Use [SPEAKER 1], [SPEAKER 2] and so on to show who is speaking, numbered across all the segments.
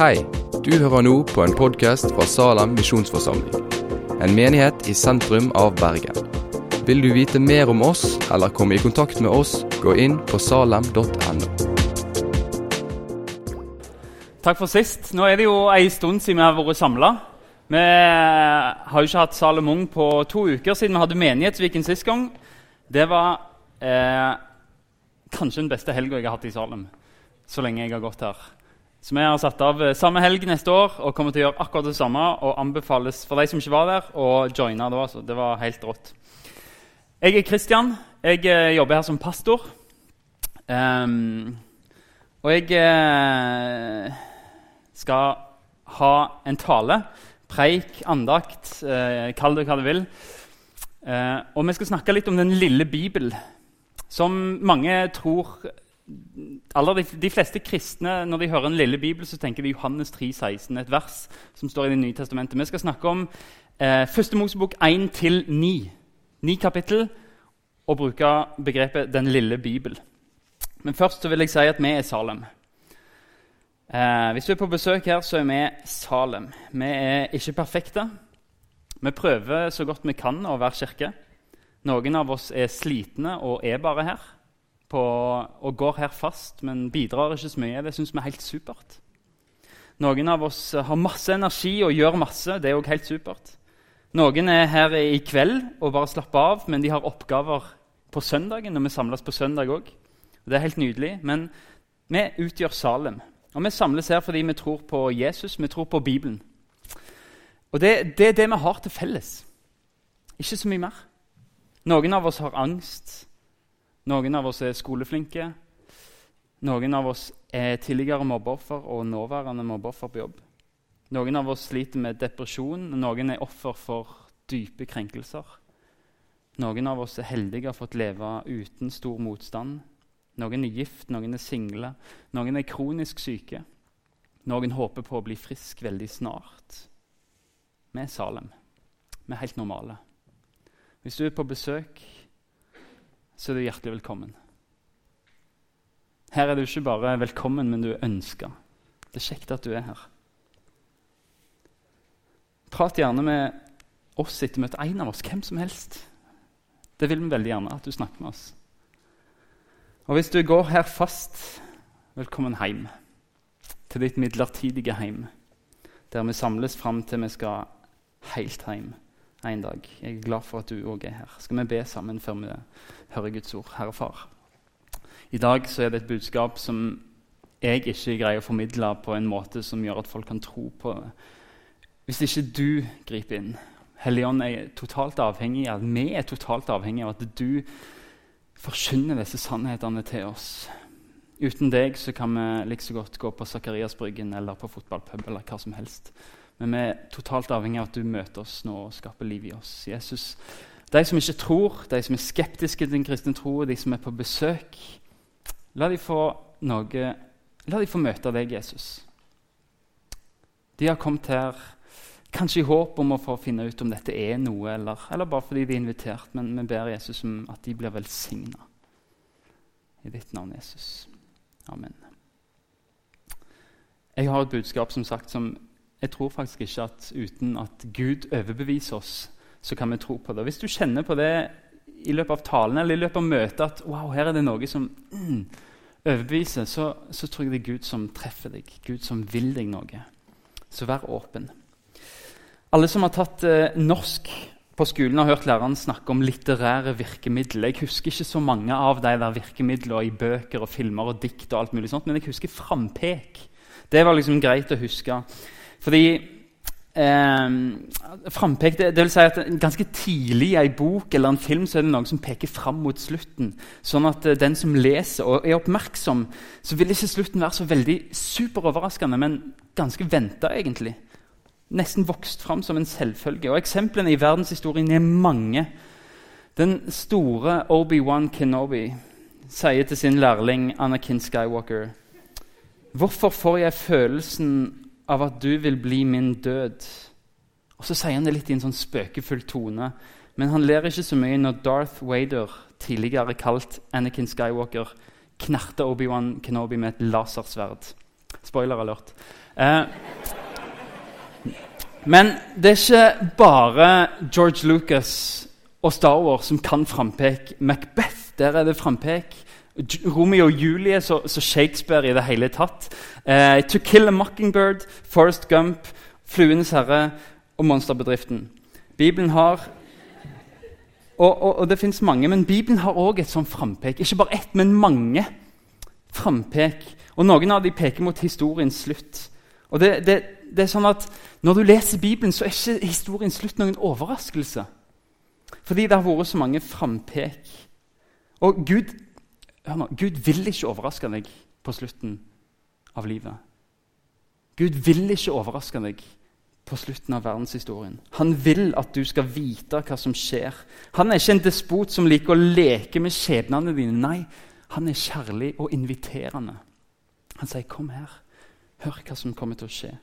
[SPEAKER 1] Hei, du hører nå på en podkast fra Salem misjonsforsamling. En menighet i sentrum av Bergen. Vil du vite mer om oss eller komme i kontakt med oss, gå inn på salem.no.
[SPEAKER 2] Takk for sist. Nå er det jo en stund siden vi har vært samla. Vi har jo ikke hatt Salomon på to uker siden vi hadde Menighetsviken sist gang. Det var eh, kanskje den beste helga jeg har hatt i Salem så lenge jeg har gått her. Så vi har satt av eh, samme helg neste år og kommer til å gjøre akkurat det samme. Og anbefales for de som ikke var der, å joine da. Så det var helt rått. Jeg er Kristian. Jeg eh, jobber her som pastor. Um, og jeg eh, skal ha en tale preik, andakt, eh, kall det hva du vil. Eh, og vi skal snakke litt om den lille Bibel, som mange tror aller de, de, fleste kristne når de hører en lille bibel, så tenker de Johannes 3, 16, et vers som står i Det nye testamentet. Vi skal snakke om eh, Første Mosebok 1-9. Ni kapittel, og bruke begrepet 'den lille bibel'. Men først så vil jeg si at vi er Salem. Eh, hvis du er på besøk her, så er vi Salem. Vi er ikke perfekte. Vi prøver så godt vi kan å være kirke. Noen av oss er slitne og er bare her på, og går her fast, men bidrar ikke så mye. Det syns vi er helt supert. Noen av oss har masse energi og gjør masse. Det er òg helt supert. Noen er her i kveld og bare slapper av, men de har oppgaver på søndagen. og vi samles på søndag òg. Det er helt nydelig. Men vi utgjør Salem. Og Vi samles her fordi vi tror på Jesus, vi tror på Bibelen. Og det, det er det vi har til felles. Ikke så mye mer. Noen av oss har angst. Noen av oss er skoleflinke. Noen av oss er tidligere mobbeoffer og nåværende mobbeoffer på jobb. Noen av oss sliter med depresjon, noen er offer for dype krenkelser. Noen av oss er heldige og har fått leve uten stor motstand. Noen er gift, noen er single, noen er kronisk syke. Noen håper på å bli frisk veldig snart. Vi er Salem. Vi er helt normale. Hvis du er på besøk, så er du hjertelig velkommen. Her er du ikke bare velkommen, men du er ønska. Det er kjekt at du er her. Prat gjerne med oss etter møtet. En av oss, hvem som helst. Det vil vi veldig gjerne at du snakker med oss. Og hvis du går her fast, velkommen hjem. Til ditt midlertidige hjem, der vi samles fram til vi skal helt hjem en dag. Jeg er glad for at du òg er her. Skal vi be sammen før vi hører Guds ord? Herre Far. I dag så er det et budskap som jeg ikke greier å formidle på en måte som gjør at folk kan tro på det. Hvis ikke du griper inn Helligånd er totalt avhengig av, at Vi er totalt avhengig av at du forkynner disse sannhetene til oss. Uten deg så kan vi like så godt gå på Sakariasbryggen eller på fotballpub. eller hva som helst. Men vi er totalt avhengig av at du møter oss nå og skaper liv i oss. Jesus, De som ikke tror, de som er skeptiske til den kristne tro, de som er på besøk, la de få noe La de få møte deg, Jesus. De har kommet her Kanskje i håp om å få finne ut om dette er noe, eller, eller bare fordi de er invitert. Men vi ber Jesus om at de blir velsigna. I ditt navn, Jesus. Amen. Jeg har et budskap som sagt, som jeg tror faktisk ikke at uten at Gud overbeviser oss, så kan vi tro på det. Hvis du kjenner på det i løpet av talen eller i løpet av møtet at wow, her er det noe som mm, overbeviser, så, så tror jeg det er Gud som treffer deg. Gud som vil deg noe. Så vær åpen. Alle som har tatt eh, norsk på skolen, har hørt læreren snakke om litterære virkemidler. Jeg husker ikke så mange av de der virkemidlene i bøker og filmer og dikt, og alt mulig sånt, men jeg husker frampek. Det var liksom greit å huske. Fordi eh, frampek det, det, vil si at Ganske tidlig i en bok eller en film så er det noen som peker fram mot slutten. Sånn at eh, den som leser og er oppmerksom, så vil ikke slutten være så veldig superoverraskende, men ganske venta, egentlig nesten vokst fram som en selvfølge. Og Eksemplene i verdenshistorien er mange. Den store Obi-Wan Kenobi sier til sin lærling Anakin Skywalker Hvorfor får jeg følelsen av at du vil bli min død? Og Så sier han det litt i en sånn spøkefull tone. Men han ler ikke så mye når Darth Wader, tidligere kalt Anakin Skywalker, knerter Obi-Wan Kenobi med et lasersverd. Spoiler alert. Eh, men det er ikke bare George Lucas og Star Wars som kan frampeke. Macbeth, der er det frampek. Romeo og Julie, så, så, Shakespeare i det hele tatt. Eh, to Kill a Mockingbird, Forest Gump, Fluenes herre og Monsterbedriften. Bibelen har og, og, og det fins mange, men Bibelen har òg et sånt frampek. Ikke bare ett, men mange frampek. Og Noen av dem peker mot historiens slutt. Og det, det, det, er sånn at Når du leser Bibelen, så er ikke historiens slutt noen overraskelse. Fordi det har vært så mange frampek. Og Gud, nå, Gud vil ikke overraske deg på slutten av livet. Gud vil ikke overraske deg på slutten av verdenshistorien. Han vil at du skal vite hva som skjer. Han er ikke en despot som liker å leke med skjebnene dine. Nei, han er kjærlig og inviterende. Han sier, 'Kom her. Hør hva som kommer til å skje.'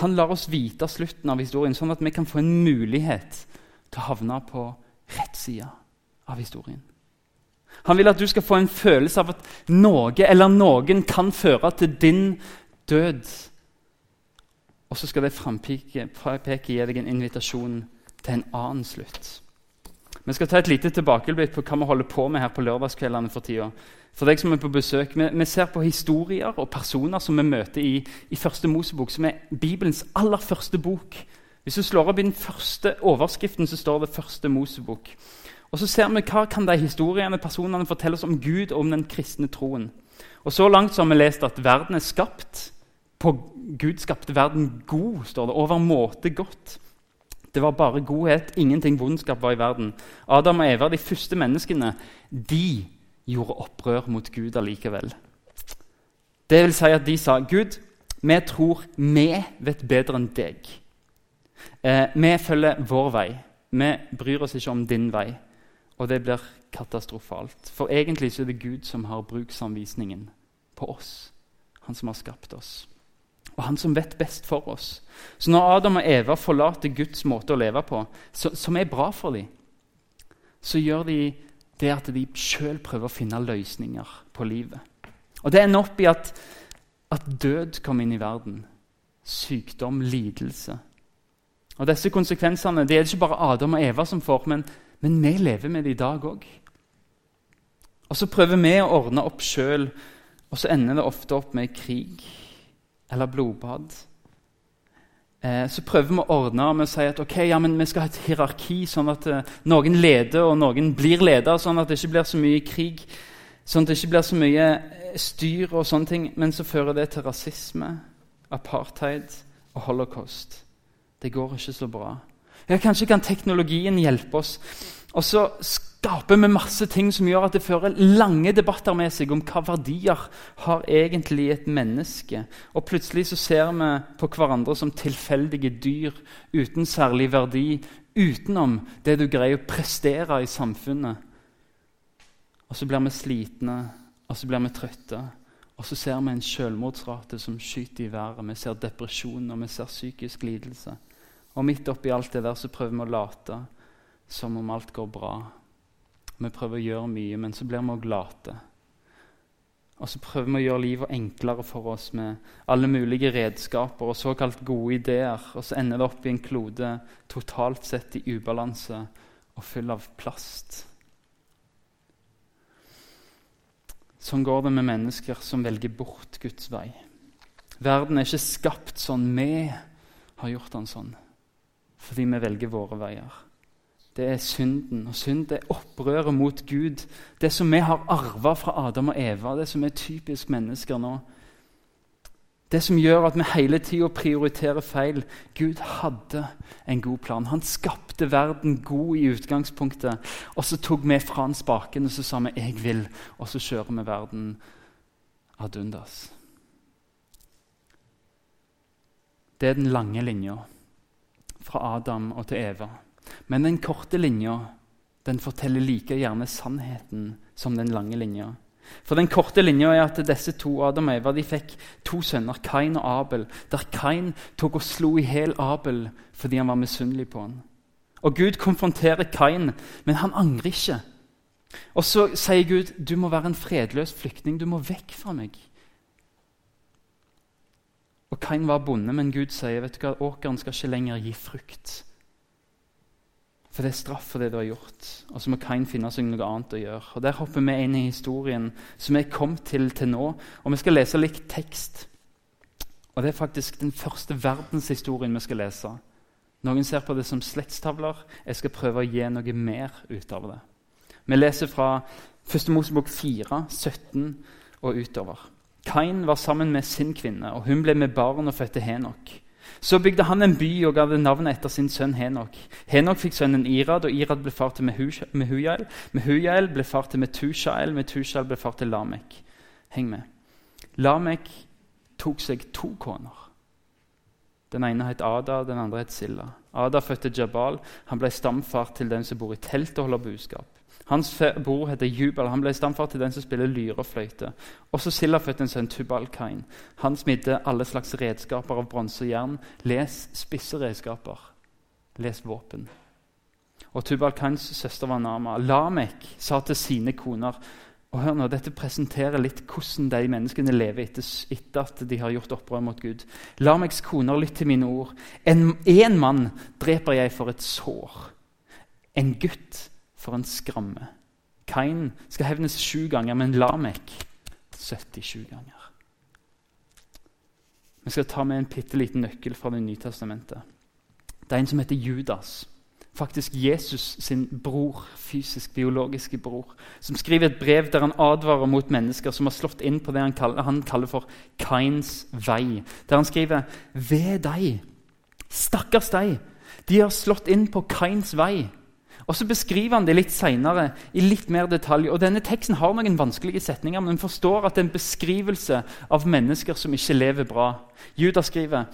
[SPEAKER 2] Han lar oss vite slutten av historien, sånn at vi kan få en mulighet til å havne på rett side av historien. Han vil at du skal få en følelse av at noe eller noen kan føre til din død. Og så skal det frampeke gi deg en invitasjon til en annen slutt. Vi skal ta et lite tilbakeblikk på hva vi holder på med her på lørdagskveldene for tida. For deg som er på besøk, vi, vi, ser på historier og personer som vi møter i, i Første Mosebok, som er Bibelens aller første bok. Hvis du slår opp i den første overskriften, så står det Første Mosebok. Og så ser vi hva kan de historiene personene fortelle oss om Gud og om den kristne troen. Og Så langt så har vi lest at verden er skapt på Gud skapte verden god, står det. Overmåte godt. Det var bare godhet, ingenting vondskap var i verden. Adam og Eva, de første menneskene, de gjorde opprør mot Gud allikevel. Det vil si at de sa, 'Gud, vi tror vi vet bedre enn deg.' Eh, vi følger vår vei. Vi bryr oss ikke om din vei. Og det blir katastrofalt. For egentlig så er det Gud som har bruksanvisningen på oss. Han som har skapt oss og han som vet best for oss. Så når Adam og Eva forlater Guds måte å leve på, som er bra for dem, så gjør de det at de sjøl prøver å finne løsninger på livet. Og Det ender opp i at, at død kommer inn i verden. Sykdom, lidelse. Og Disse konsekvensene det er det ikke bare Adam og Eva som får, men, men vi lever med det i dag òg. Og så prøver vi å ordne opp sjøl, og så ender det ofte opp med krig eller blodbad. Eh, så prøver vi å ordne med å si at okay, ja, vi skal ha et hierarki, sånn at eh, noen leder og noen blir leder, sånn at det ikke blir så mye krig. Sånn at det ikke blir så mye eh, styr og sånne ting. Men så fører det til rasisme, apartheid og holocaust. Det går ikke så bra. Ja, Kanskje kan teknologien hjelpe oss. Og så skaper vi masse ting som gjør at det fører lange debatter med seg om hva verdier har egentlig et menneske. Og plutselig så ser vi på hverandre som tilfeldige dyr uten særlig verdi, utenom det du greier å prestere i samfunnet. Og så blir vi slitne, og så blir vi trøtte. Og så ser vi en selvmordsrate som skyter i været. Vi ser depresjon og vi ser psykisk lidelse. Og midt oppi alt det der så prøver vi å late som om alt går bra. Vi prøver å gjøre mye, men så blir vi òg late. Og så prøver vi å gjøre livet enklere for oss med alle mulige redskaper og såkalt gode ideer. Og så ender det opp i en klode totalt sett i ubalanse og full av plast. Sånn går det med mennesker som velger bort Guds vei. Verden er ikke skapt sånn vi har gjort den sånn, fordi vi velger våre veier det er synden. Og synd er opprøret mot Gud. Det som vi har arva fra Adam og Eva, det som er typisk mennesker nå. Det som gjør at vi hele tida prioriterer feil. Gud hadde en god plan. Han skapte verden god i utgangspunktet. Og så tok vi fra han spaken og så sa vi 'jeg vil', og så kjører vi verden ad undas. Det er den lange linja fra Adam og til Eva. Men den korte linja forteller like gjerne sannheten som den lange linja. For den korte linja er at disse to Adam og Eva de fikk to sønner, Kain og Abel. Der Kain tok og slo i hjel Abel fordi han var misunnelig på han. Og Gud konfronterer Kain, men han angrer ikke. Og så sier Gud du må være en fredløs flyktning. Du må vekk fra meg. Og Kain var bonde, men Gud sier vet du hva, åkeren skal ikke lenger gi frukt. For det er straff for det du har gjort. Og så må Kain finne seg noe annet å gjøre. Og Der hopper vi inn i historien som vi er kommet til til nå. Og Vi skal lese litt tekst. Og Det er faktisk den første verdenshistorien vi skal lese. Noen ser på det som slektstavler. Jeg skal prøve å gi noe mer ut av det. Vi leser fra 1. Mosebok 4, 17 og utover. Kain var sammen med sin kvinne, og hun ble med barn og fødte Henok. Så bygde han en by og ga det navnet etter sin sønn Henok. Henok fikk sønnen Irad, og Irad ble far til Mehujael. Mehujael ble far til Metushael, Metushael ble far til Lamek. Heng med. Lamek tok seg to koner. Den ene het Ada, den andre het Silla. Ada fødte Jabal. Han ble stamfar til den som bor i telt og holder buskap. Hans bror heter Jubal. Han ble stamfar til den som spiller lyre og fløyte. Også Silla fødte en sønn, Tubal-Kain. Han smidde alle slags redskaper av bronse og jern. Les spisse redskaper. Les våpen. Og Tubal-Kains søster var Nama. Lamek sa til sine koner og hør nå, Dette presenterer litt hvordan de menneskene lever etter, etter at de har gjort opprør mot Gud. Lameks koner, lytt til mine ord. En, en mann dreper jeg for et sår. En gutt for en skramme. Kain skal hevnes sju ganger, men Lamek 77 ganger. Vi skal ta med en bitte liten nøkkel fra Det nye testamentet. Det er en som heter Judas. Faktisk Jesus sin bror, fysisk, biologiske bror, som skriver et brev der han advarer mot mennesker som har slått inn på det han kaller, han kaller for Kains vei. Der han skriver Ved deg, stakkars deg, de har slått inn på Kains vei. Og Så beskriver han det litt seinere i litt mer detalj. og Denne teksten har noen vanskelige setninger, men en forstår at det er en beskrivelse av mennesker som ikke lever bra. Judas skriver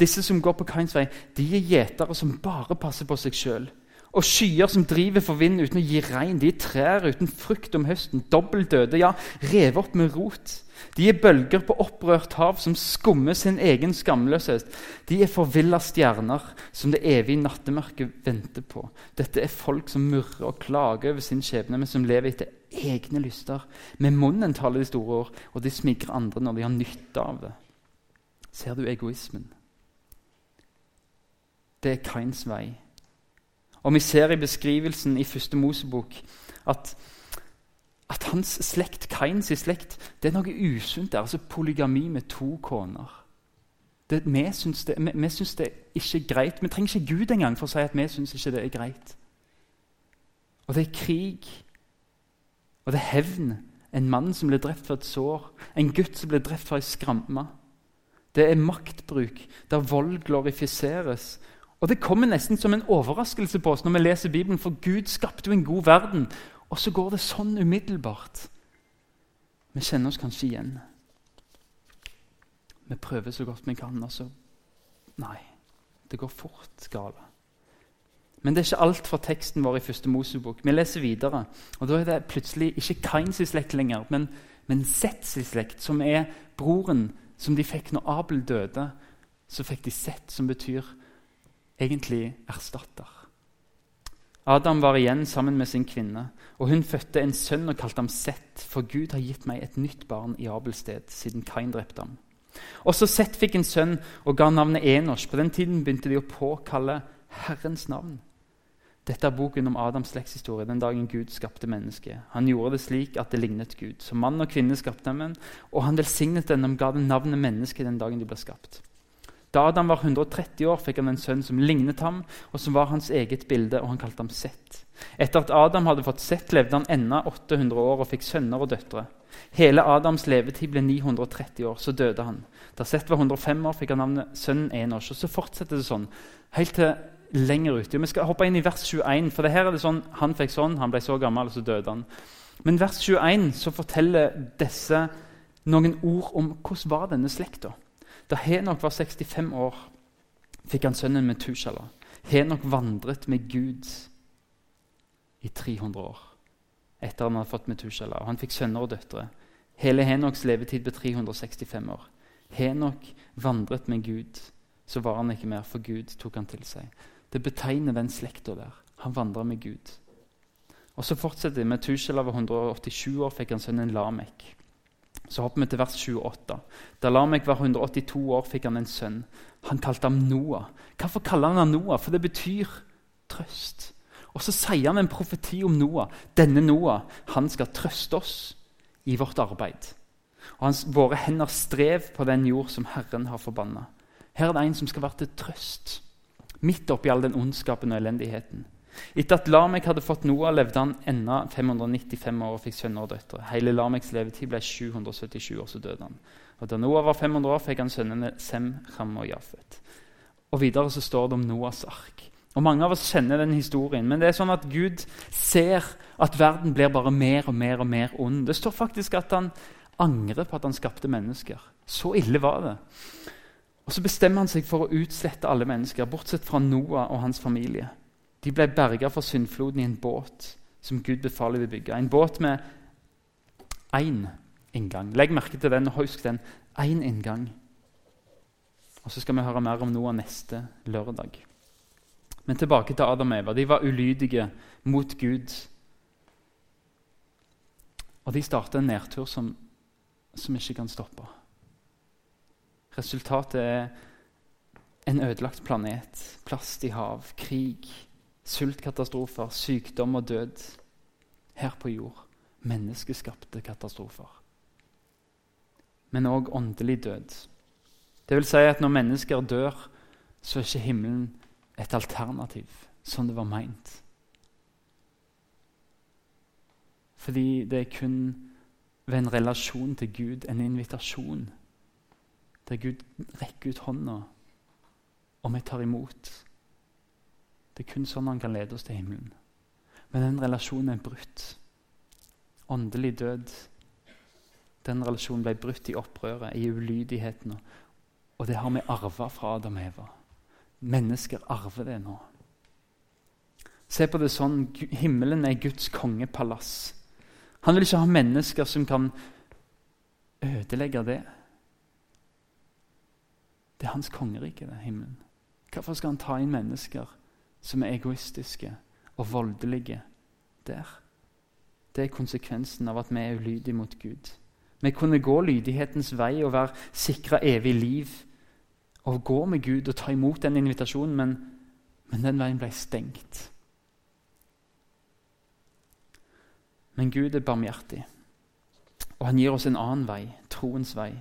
[SPEAKER 2] disse som går på Kains vei, de er gjetere som bare passer på seg sjøl. Og skyer som driver for vind uten å gi regn. De er trær uten frukt om høsten, dobbelt døde, ja, revet opp med rot. De er bølger på opprørt hav som skummer sin egen skamløshet. De er forvilla stjerner som det evige nattemørket venter på. Dette er folk som murrer og klager over sin skjebne, men som lever etter egne lyster. Med munnen taler de store ord, og de smigrer andre når de har nytte av det. Ser du egoismen? Det er Kains vei. Og Vi ser i beskrivelsen i første Mosebok at at hans slekt, Kains slekt, det er noe usunt der. Altså polygami med to koner. Det, vi syns det, vi, vi syns det ikke er greit. Vi trenger ikke Gud engang for å si at vi syns ikke det er greit. Og det er krig. Og det er hevn. En mann som blir drept for et sår. En gutt som blir drept for ei skramme. Det er maktbruk der vold glorifiseres. Og Det kommer nesten som en overraskelse på oss når vi leser Bibelen, for Gud skapte jo en god verden. Og så går det sånn umiddelbart. Vi kjenner oss kanskje igjen. Vi prøver så godt vi kan, og så Nei, det går fort galt. Men det er ikke alt fra teksten vår i første Mosebok. Vi leser videre. og Da er det plutselig ikke Kains slekt lenger, men, men Sets slekt, som er broren som de fikk når Abel døde. Så fikk de Sett, som betyr egentlig erstatter. Adam var igjen sammen med sin kvinne, og hun fødte en sønn og kalte ham Sett, for Gud har gitt meg et nytt barn i Abels sted, siden Kain drepte ham. Også Sett fikk en sønn og ga navnet Enos. På den tiden begynte de å påkalle Herrens navn. Dette er boken om Adams slektshistorie, den dagen Gud skapte mennesket. Han gjorde det slik at det lignet Gud. Som mann og kvinne skapte han og han velsignet den og ga dem navnet menneske den dagen de ble skapt. Da Adam var 130 år, fikk han en sønn som lignet ham, og som var hans eget bilde, og han kalte ham Sett. Etter at Adam hadde fått Sett, levde han enda 800 år og fikk sønner og døtre. Hele Adams levetid ble 930 år, så døde han. Da Sett var 105 år, fikk han navnet sønnen Enos. Og så fortsetter det sånn helt til lenger ute. Vi skal hoppe inn i vers 21, for det her er det sånn, han fikk sånn, han ble så gammel, og så døde han. Men vers 21 så forteller disse noen ord om hvordan var denne slekta. Da Henok var 65 år, fikk han sønnen Metushala. Henok vandret med Gud i 300 år etter han hadde fått Metushala. Han fikk sønner og døtre. Hele Henoks levetid ble 365 år. Henok vandret med Gud. Så var han ikke mer, for Gud tok han til seg. Det betegner den slekta der. Han vandra med Gud. Og Så fortsetter det. Metushala var 187 år, fikk han sønnen Lamek. Så hopper vi til vers 28. Da Lamek var 182 år, fikk han en sønn. Han kalte ham Noah. Hvorfor kaller han ham Noah? For det betyr trøst. Og så sier han en profeti om Noah. Denne Noah han skal trøste oss i vårt arbeid. Og hans, Våre hender strev på den jord som Herren har forbanna. Her er det en som skal være til trøst, midt oppi all den ondskapen og elendigheten. Etter at Lamek hadde fått Noah, levde han enda 595 år og fikk sønner og døtre. Hele Lameks levetid ble 777 år, så døde han. Og Da Noah var 500 år, fikk han sønnene Sem, Ham og Jafet. Og Videre så står det om Noahs ark. Og Mange av oss kjenner den historien, men det er sånn at Gud ser at verden blir bare mer og mer og mer ond. Det står faktisk at han angrer på at han skapte mennesker. Så ille var det. Og Så bestemmer han seg for å utslette alle mennesker, bortsett fra Noah og hans familie. De ble berga fra syndfloden i en båt som Gud befaler vi bygge. En båt med én inngang. Legg merke til den og husk den. Én inngang. Og Så skal vi høre mer om Noah neste lørdag. Men tilbake til Adam og Eva. De var ulydige mot Gud. Og de starta en nedtur som, som ikke kan stoppe. Resultatet er en ødelagt planet, plast i hav, krig, sultkatastrofer, sykdom og død. Her på jord. Menneskeskapte katastrofer. Men òg åndelig død. Det vil si at når mennesker dør, så er ikke himmelen et alternativ, som det var meint. Fordi det er kun ved en relasjon til Gud, en invitasjon, der Gud rekker ut hånda, og vi tar imot. Det er kun sånn han kan lede oss til himmelen. Men den relasjonen er brutt. Åndelig død. Den relasjonen ble brutt i opprøret, i ulydigheten. Og det har vi arva fra Adam og Eva. Mennesker arver det nå. Se på det sånn himmelen er Guds kongepalass. Han vil ikke ha mennesker som kan ødelegge det. Det er hans kongerike, det, himmelen. Hvorfor skal han ta inn mennesker som er egoistiske og voldelige der? Det er konsekvensen av at vi er ulydige mot Gud. Vi kunne gå lydighetens vei og være sikra evig liv og gå med Gud og ta imot den invitasjonen, men, men den veien ble stengt. Men Gud er barmhjertig, og han gir oss en annen vei, troens vei.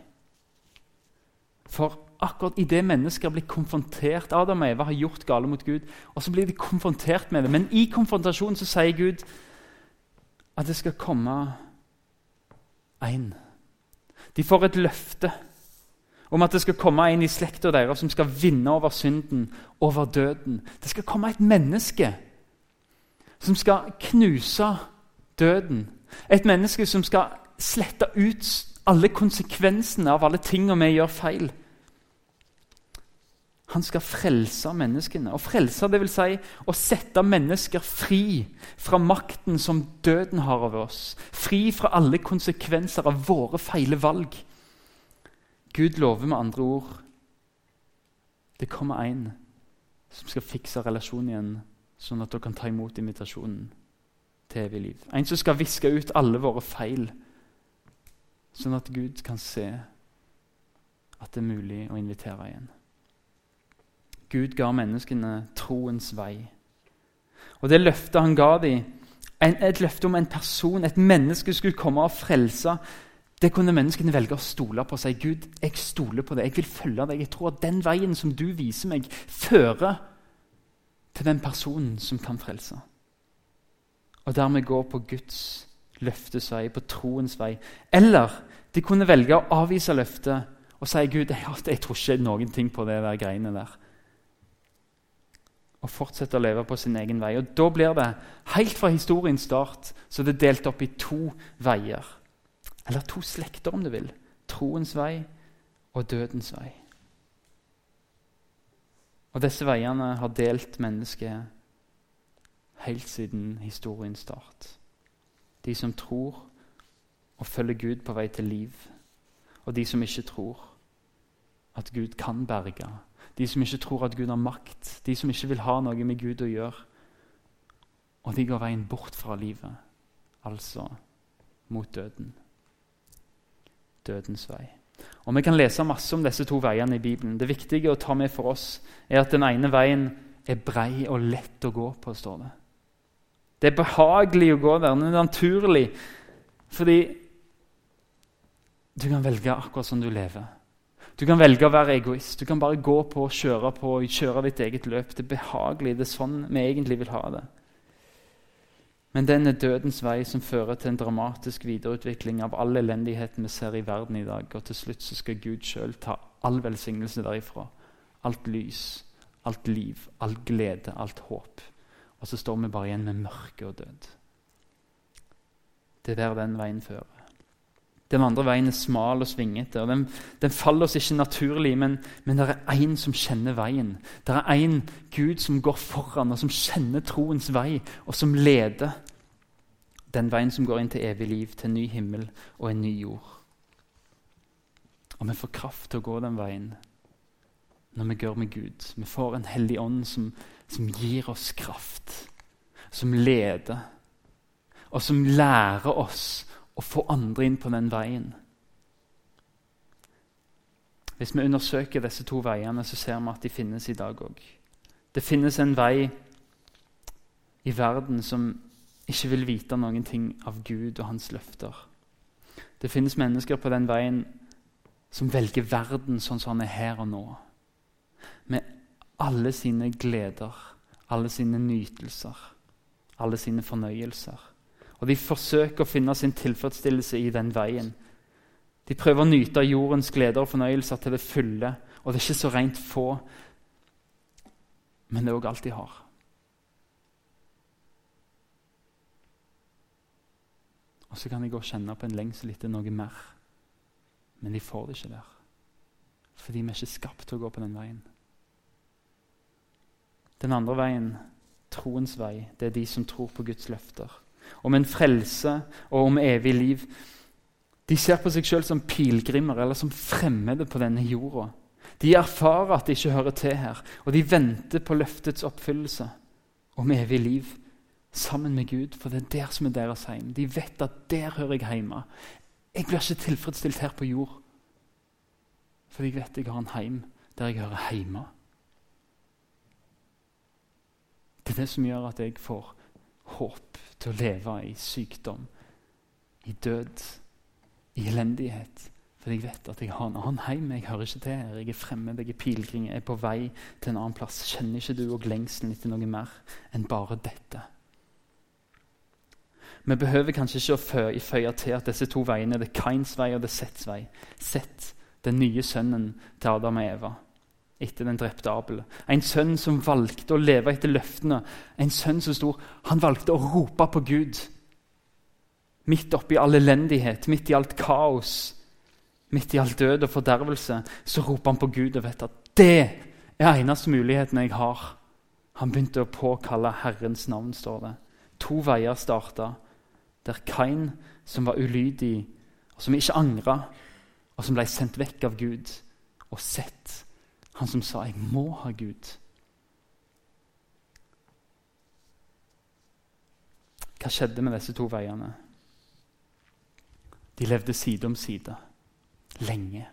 [SPEAKER 2] For akkurat idet mennesker blir konfrontert Adam og Eva har gjort gale mot Gud, og så blir de konfrontert med det. Men i konfrontasjonen så sier Gud at det skal komme én. De får et løfte om at det skal komme en i slekta deres som skal vinne over synden, over døden. Det skal komme et menneske som skal knuse døden. Et menneske som skal slette ut alle konsekvensene av alle tingene vi gjør feil. Han skal frelse menneskene. Og frelse det vil si å sette mennesker fri fra makten som døden har over oss. Fri fra alle konsekvenser av våre feile valg. Gud lover med andre ord det kommer en som skal fikse relasjonen igjen, sånn at dere kan ta imot invitasjonen til evig liv. En som skal viske ut alle våre feil, sånn at Gud kan se at det er mulig å invitere igjen. Gud ga menneskene troens vei. Og det løftet han ga dem, et løfte om en person, et menneske, skulle komme og frelse det kunne menneskene velge å stole på og si Gud, jeg stoler på deg, jeg vil følge deg. Jeg tror at den veien som du viser meg, fører til den personen som kan frelse. Og dermed gå på Guds løftes vei, på troens vei. Eller de kunne velge å avvise løftet og si Gud, jeg, jeg tror ikke noen ting på det der greiene der. Og fortsette å leve på sin egen vei. Og Da blir det, helt fra historiens start, så det er delt opp i to veier. Eller to slekter, om du vil. Troens vei og dødens vei. Og Disse veiene har delt mennesket helt siden historiens start. De som tror og følger Gud på vei til liv, og de som ikke tror at Gud kan berge. De som ikke tror at Gud har makt, de som ikke vil ha noe med Gud å gjøre. Og de går veien bort fra livet, altså mot døden. dødens vei. Og Vi kan lese masse om disse to veiene i Bibelen. Det viktige å ta med for oss er at den ene veien er brei og lett å gå på. står Det Det er behagelig å gå der. Det er naturlig. Fordi du kan velge akkurat som du lever. Du kan velge å være egoist. Du kan bare gå på og kjøre på og kjøre ditt eget løp. Det er behagelig. Det er sånn vi egentlig vil ha det. Men den er dødens vei som fører til en dramatisk videreutvikling av all elendigheten vi ser i verden i dag. Og til slutt så skal Gud sjøl ta all velsignelse derifra. Alt lys, alt liv, all glede, alt håp. Og så står vi bare igjen med mørke og død. Det er der den veien fører. Den andre veien er smal og svingete. og Den, den faller oss ikke naturlig, men, men det er én som kjenner veien. Det er én Gud som går foran, og som kjenner troens vei, og som leder den veien som går inn til evig liv, til en ny himmel og en ny jord. Og vi får kraft til å gå den veien når vi går med Gud. Vi får en hellig ånd som, som gir oss kraft, som leder, og som lærer oss å få andre inn på den veien. Hvis vi undersøker disse to veiene, så ser vi at de finnes i dag òg. Det finnes en vei i verden som ikke vil vite noen ting av Gud og hans løfter. Det finnes mennesker på den veien som velger verden sånn som den er her og nå. Med alle sine gleder, alle sine nytelser, alle sine fornøyelser. Og de forsøker å finne sin tilfredsstillelse i den veien. De prøver å nyte av jordens gleder og fornøyelser til det fulle. Og det er ikke så rent få, men det er òg alt de har. Og så kan de gå og kjenne på en lengsel etter noe mer. Men de får det ikke der. Fordi vi er ikke skapt til å gå på den veien. Den andre veien, troens vei, det er de som tror på Guds løfter om en frelse og om evig liv. De ser på seg sjøl som pilegrimer eller som fremmede på denne jorda. De erfarer at de ikke hører til her, og de venter på løftets oppfyllelse om evig liv sammen med Gud, for det er der som er deres heim. De vet at der hører jeg hjemme. Jeg blir ikke tilfredsstilt her på jord, for jeg vet jeg har en heim der jeg hører hjemme. Det er det som gjør at jeg får håp til å leve i sykdom, i død, i elendighet. For jeg vet at jeg har en annen heim. Jeg hører ikke til her. Jeg er fremmed, jeg er pilegrim, jeg er på vei til en annen plass. Kjenner ikke du òg lengselen etter noe mer enn bare dette? Vi behøver kanskje ikke å føye til at disse to veiene er det Kains vei og det Sets vei. Sett, den nye sønnen til Adam og Eva etter den drepte Abel. En sønn som valgte å leve etter løftene. En sønn som sto han valgte å rope på Gud. Midt oppi all elendighet, midt i alt kaos, midt i all død og fordervelse, så roper han på Gud og vet at det er eneste muligheten jeg har. Han begynte å påkalle Herrens navn, står det. To veier starta. Der Kain, som var ulydig, og som ikke angra, og som ble sendt vekk av Gud, og sett han som sa 'jeg må ha Gud'. Hva skjedde med disse to veiene? De levde side om side lenge.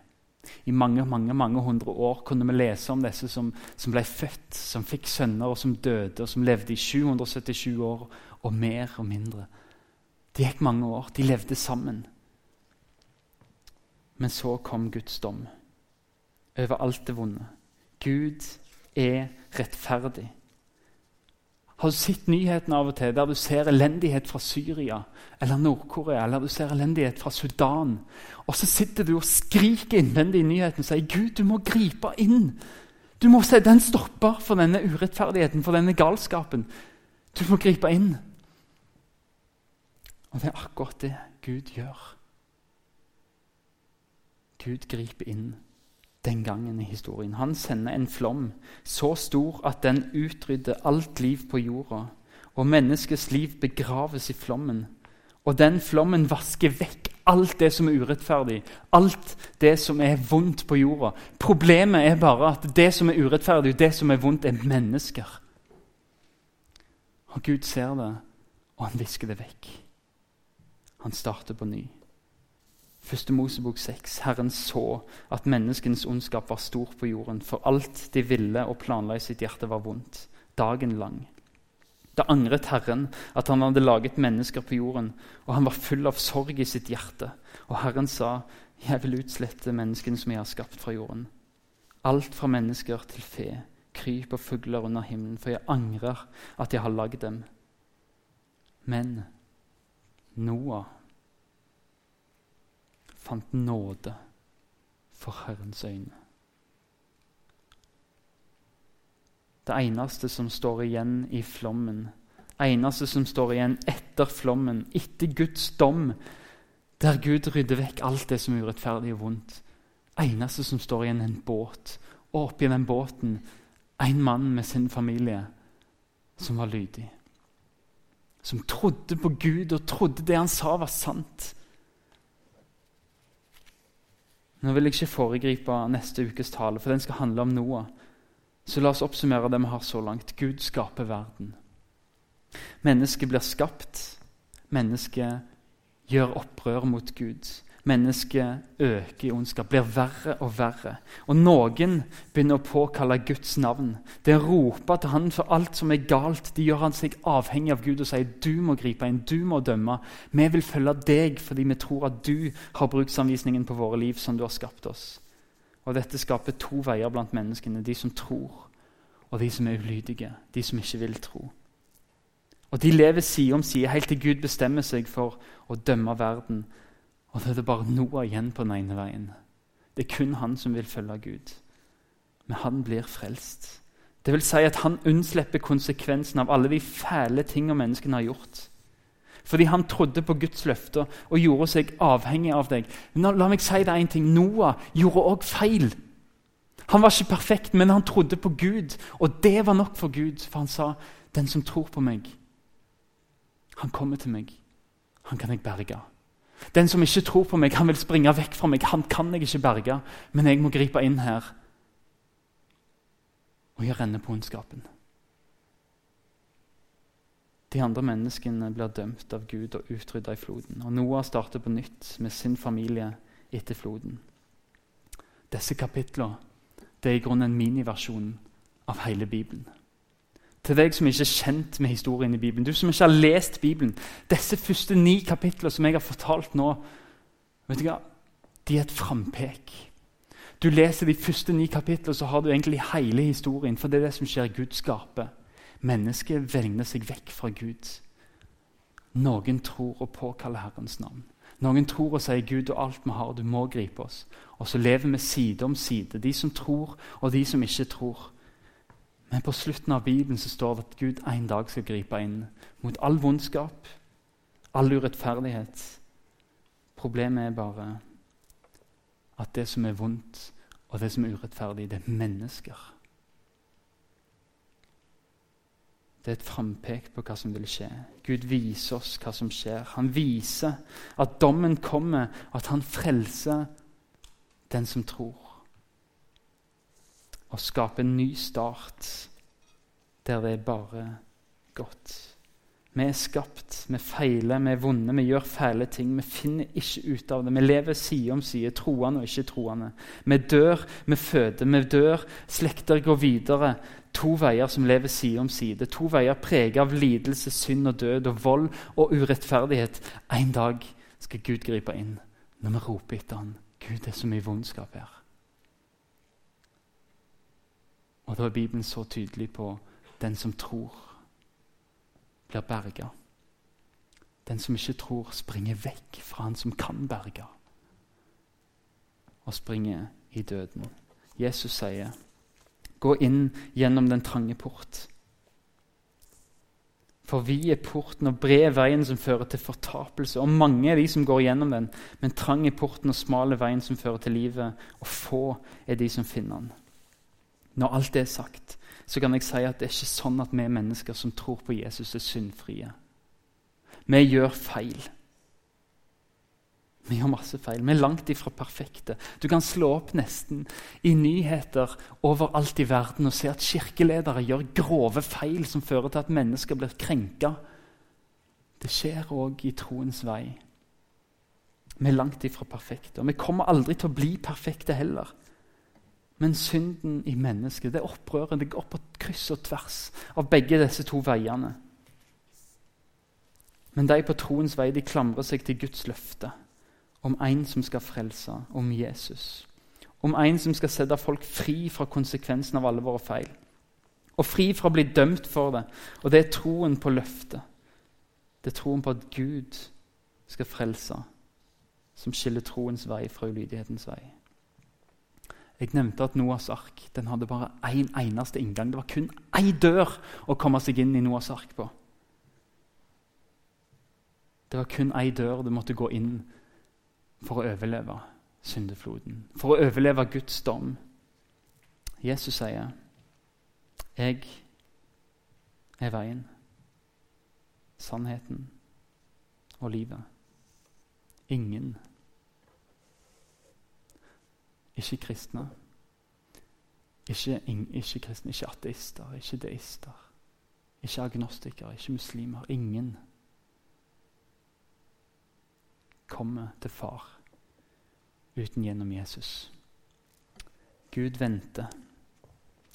[SPEAKER 2] I mange mange, mange hundre år kunne vi lese om disse som, som ble født, som fikk sønner, og som døde, og som levde i 777 år og mer og mindre. Det gikk mange år. De levde sammen. Men så kom Guds dom over alt det vonde. Gud er rettferdig. Har du sett nyhetene av og til der du ser elendighet fra Syria eller Nord-Korea eller du ser elendighet fra Sudan? Og så sitter du og skriker innvendig i nyheten og sier Gud, du må gripe inn. Du må sette en stopper for denne urettferdigheten, for denne galskapen. Du må gripe inn. Og det er akkurat det Gud gjør. Gud griper inn den gangen i historien. Han sender en flom så stor at den utrydder alt liv på jorda. Og menneskets liv begraves i flommen. Og den flommen vasker vekk alt det som er urettferdig, alt det som er vondt på jorda. Problemet er bare at det som er urettferdig, det som er vondt, er mennesker. Og Gud ser det, og han visker det vekk. Han starter på ny. Første Mosebok 6. Herren så at menneskenes ondskap var stor på jorden, for alt de ville og planla i sitt hjerte, var vondt. Dagen lang. Da angret Herren at han hadde laget mennesker på jorden, og han var full av sorg i sitt hjerte. Og Herren sa, 'Jeg vil utslette menneskene som jeg har skapt fra jorden.' Alt fra mennesker til fe, kryp og fugler under himmelen, for jeg angrer at jeg har lagd dem. Men Noah fant nåde for Herrens øyne. Det eneste som står igjen i flommen, eneste som står igjen etter flommen, etter Guds dom, der Gud rydder vekk alt det som er urettferdig og vondt. eneste som står igjen, en båt. Og oppi den båten en mann med sin familie som var lydig. Som trodde på Gud og trodde det han sa, var sant. Nå vil jeg ikke foregripe neste ukes tale, for den skal handle om Noah. Så la oss oppsummere det vi har så langt. Gud skaper verden. Mennesket blir skapt. Mennesket gjør opprør mot Gud. Mennesket øker i ondskap, blir verre og verre. Og noen begynner å påkalle Guds navn. Det roper til han for alt som er galt. De gjør han seg avhengig av Gud og sier du må gripe inn, du må dømme. Vi vil følge deg fordi vi tror at du har bruksanvisningen på våre liv som du har skapt oss. Og Dette skaper to veier blant menneskene. De som tror, og de som er ulydige. De som ikke vil tro. Og De lever side om side helt til Gud bestemmer seg for å dømme verden og da er det bare Noah igjen på den ene veien. Det er kun han som vil følge Gud. Men han blir frelst. Det vil si at han unnslipper konsekvensen av alle de fæle tingene menneskene har gjort. Fordi han trodde på Guds løfter og gjorde seg avhengig av deg. Men la meg si deg en ting. Noah gjorde òg feil. Han var ikke perfekt, men han trodde på Gud, og det var nok for Gud. For han sa, 'Den som tror på meg, han kommer til meg. Han kan jeg berge.' Den som ikke tror på meg, han vil springe vekk fra meg. Han kan jeg ikke berge, men jeg må gripe inn her. Og gjøre renner på ondskapen. De andre menneskene blir dømt av Gud og utrydda i floden. Og Noah starter på nytt med sin familie etter floden. Disse kapitlene er i grunnen en miniversjon av hele Bibelen til deg som ikke er kjent med historien i Bibelen, du som ikke har lest Bibelen Disse første ni kapitlene som jeg har fortalt nå, vet du hva? de er et frampek. Du leser de første ni kapitlene, så har du egentlig hele historien. For det er det som skjer. Gud skaper. Mennesket vender seg vekk fra Gud. Noen tror og påkaller Herrens navn. Noen tror og sier Gud og alt vi har, du må gripe oss. Og så lever vi side om side, de som tror og de som ikke tror. Men på slutten av Bibelen så står det at Gud en dag skal gripe inn mot all vondskap, all urettferdighet. Problemet er bare at det som er vondt, og det som er urettferdig, det er mennesker. Det er et frampek på hva som vil skje. Gud viser oss hva som skjer. Han viser at dommen kommer, at han frelser den som tror og skape en ny start der det er bare godt. Vi er skapt, vi feiler, vi er vonde, vi gjør fæle ting. Vi finner ikke ut av det. Vi lever side om side, troende og ikke troende. Vi dør, vi føder, vi dør. Slekter går videre. To veier som lever side om side. To veier preget av lidelse, synd og død og vold og urettferdighet. En dag skal Gud gripe inn når vi roper etter ham. Gud, det er så mye vondskap her. Og da er Bibelen så tydelig på den som tror, blir berga. Den som ikke tror, springer vekk fra han som kan berge, og springer i døden. Jesus sier, 'Gå inn gjennom den trange port'. For vi er porten og bred veien som fører til fortapelse. Og mange er de som går gjennom den, men trang er porten og smale veien som fører til livet. Og få er de som finner den. Når alt det er sagt, så kan jeg si at det er ikke sånn at vi mennesker som tror på Jesus, er syndfrie. Vi gjør feil. Vi gjør masse feil. Vi er langt ifra perfekte. Du kan slå opp nesten i nyheter overalt i verden og se at kirkeledere gjør grove feil som fører til at mennesker blir krenka. Det skjer òg i troens vei. Vi er langt ifra perfekte, og vi kommer aldri til å bli perfekte heller. Men synden i mennesket, det opprøret, det går på kryss og tvers av begge disse to veiene. Men de på troens vei de klamrer seg til Guds løfte om en som skal frelse, om Jesus. Om en som skal sette folk fri fra konsekvensen av alle våre feil. Og fri fra å bli dømt for det. Og det er troen på løftet. Det er troen på at Gud skal frelse, som skiller troens vei fra ulydighetens vei. Jeg nevnte at Noas ark den hadde bare én en eneste inngang. Det var kun én dør å komme seg inn i Noas ark på. Det var kun én dør du måtte gå inn for å overleve syndefloden, for å overleve Guds dom. Jesus sier, 'Jeg er veien, sannheten og livet'. Ingen ikke kristne. Ikke, ikke kristne, ikke ateister, ikke deister. Ikke agnostikere, ikke muslimer. Ingen kommer til far uten gjennom Jesus. Gud venter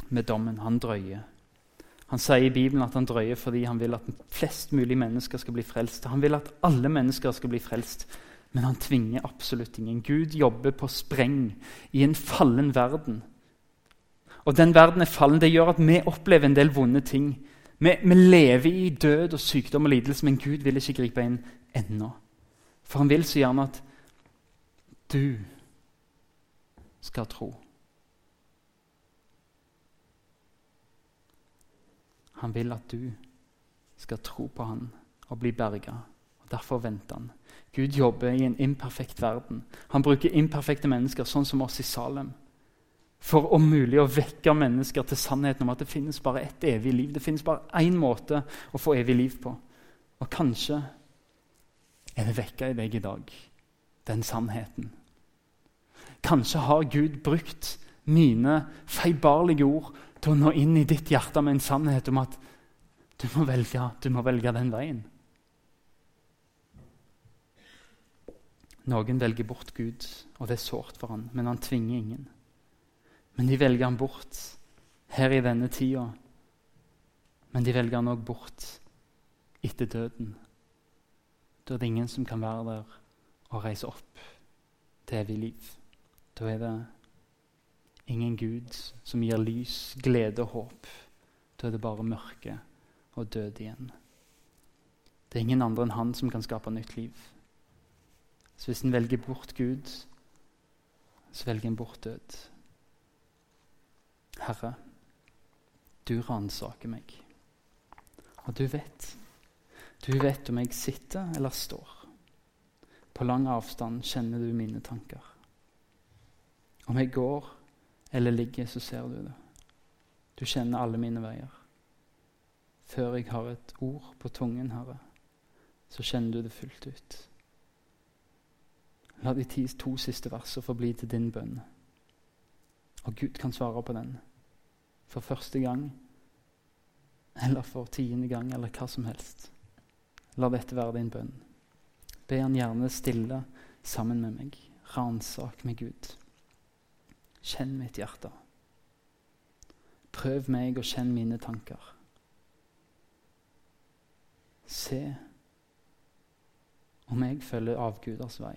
[SPEAKER 2] med dommen. Han drøyer. Han sier i Bibelen at han drøyer fordi han vil at flest mulig mennesker skal bli frelst. Han vil at alle mennesker skal bli frelst. Men han tvinger absolutt ingen. Gud jobber på spreng i en fallen verden. Og den verden er fallen. Det gjør at vi opplever en del vonde ting. Vi, vi lever i død og sykdom og lidelse, men Gud vil ikke gripe inn ennå. For han vil så gjerne at du skal tro. Han vil at du skal tro på han og bli berga. Derfor venter han. Gud jobber i en imperfekt verden. Han bruker imperfekte mennesker, sånn som oss i Salem, for om mulig å vekke mennesker til sannheten om at det finnes bare ett evig liv. Det finnes bare én måte å få evig liv på. Og kanskje er det vekka i deg i dag, den sannheten. Kanskje har Gud brukt mine feilbarlige ord til å nå inn i ditt hjerte med en sannhet om at du må velge, du må velge den veien. Noen velger bort Gud, og det er sårt for han, men han tvinger ingen. Men de velger han bort her i denne tida. Men de velger han òg bort etter døden. Da er det ingen som kan være der og reise opp til evig liv. Da er det ingen Gud som gir lys, glede og håp. Da er det bare mørke og død igjen. Det er ingen andre enn han som kan skape nytt liv. Så hvis en velger bort Gud, så velger en bort død. Herre, du ransaker meg, og du vet. Du vet om jeg sitter eller står. På lang avstand kjenner du mine tanker. Om jeg går eller ligger, så ser du det. Du kjenner alle mine veier. Før jeg har et ord på tungen, Herre, så kjenner du det fullt ut. La de to siste versene få bli til din bønn. Og Gud kan svare på den. For første gang, eller for tiende gang, eller hva som helst. La dette være din bønn. Be han gjerne stille sammen med meg. Ransak med Gud. Kjenn mitt hjerte. Prøv meg og kjenn mine tanker. Se om jeg følger avguders vei.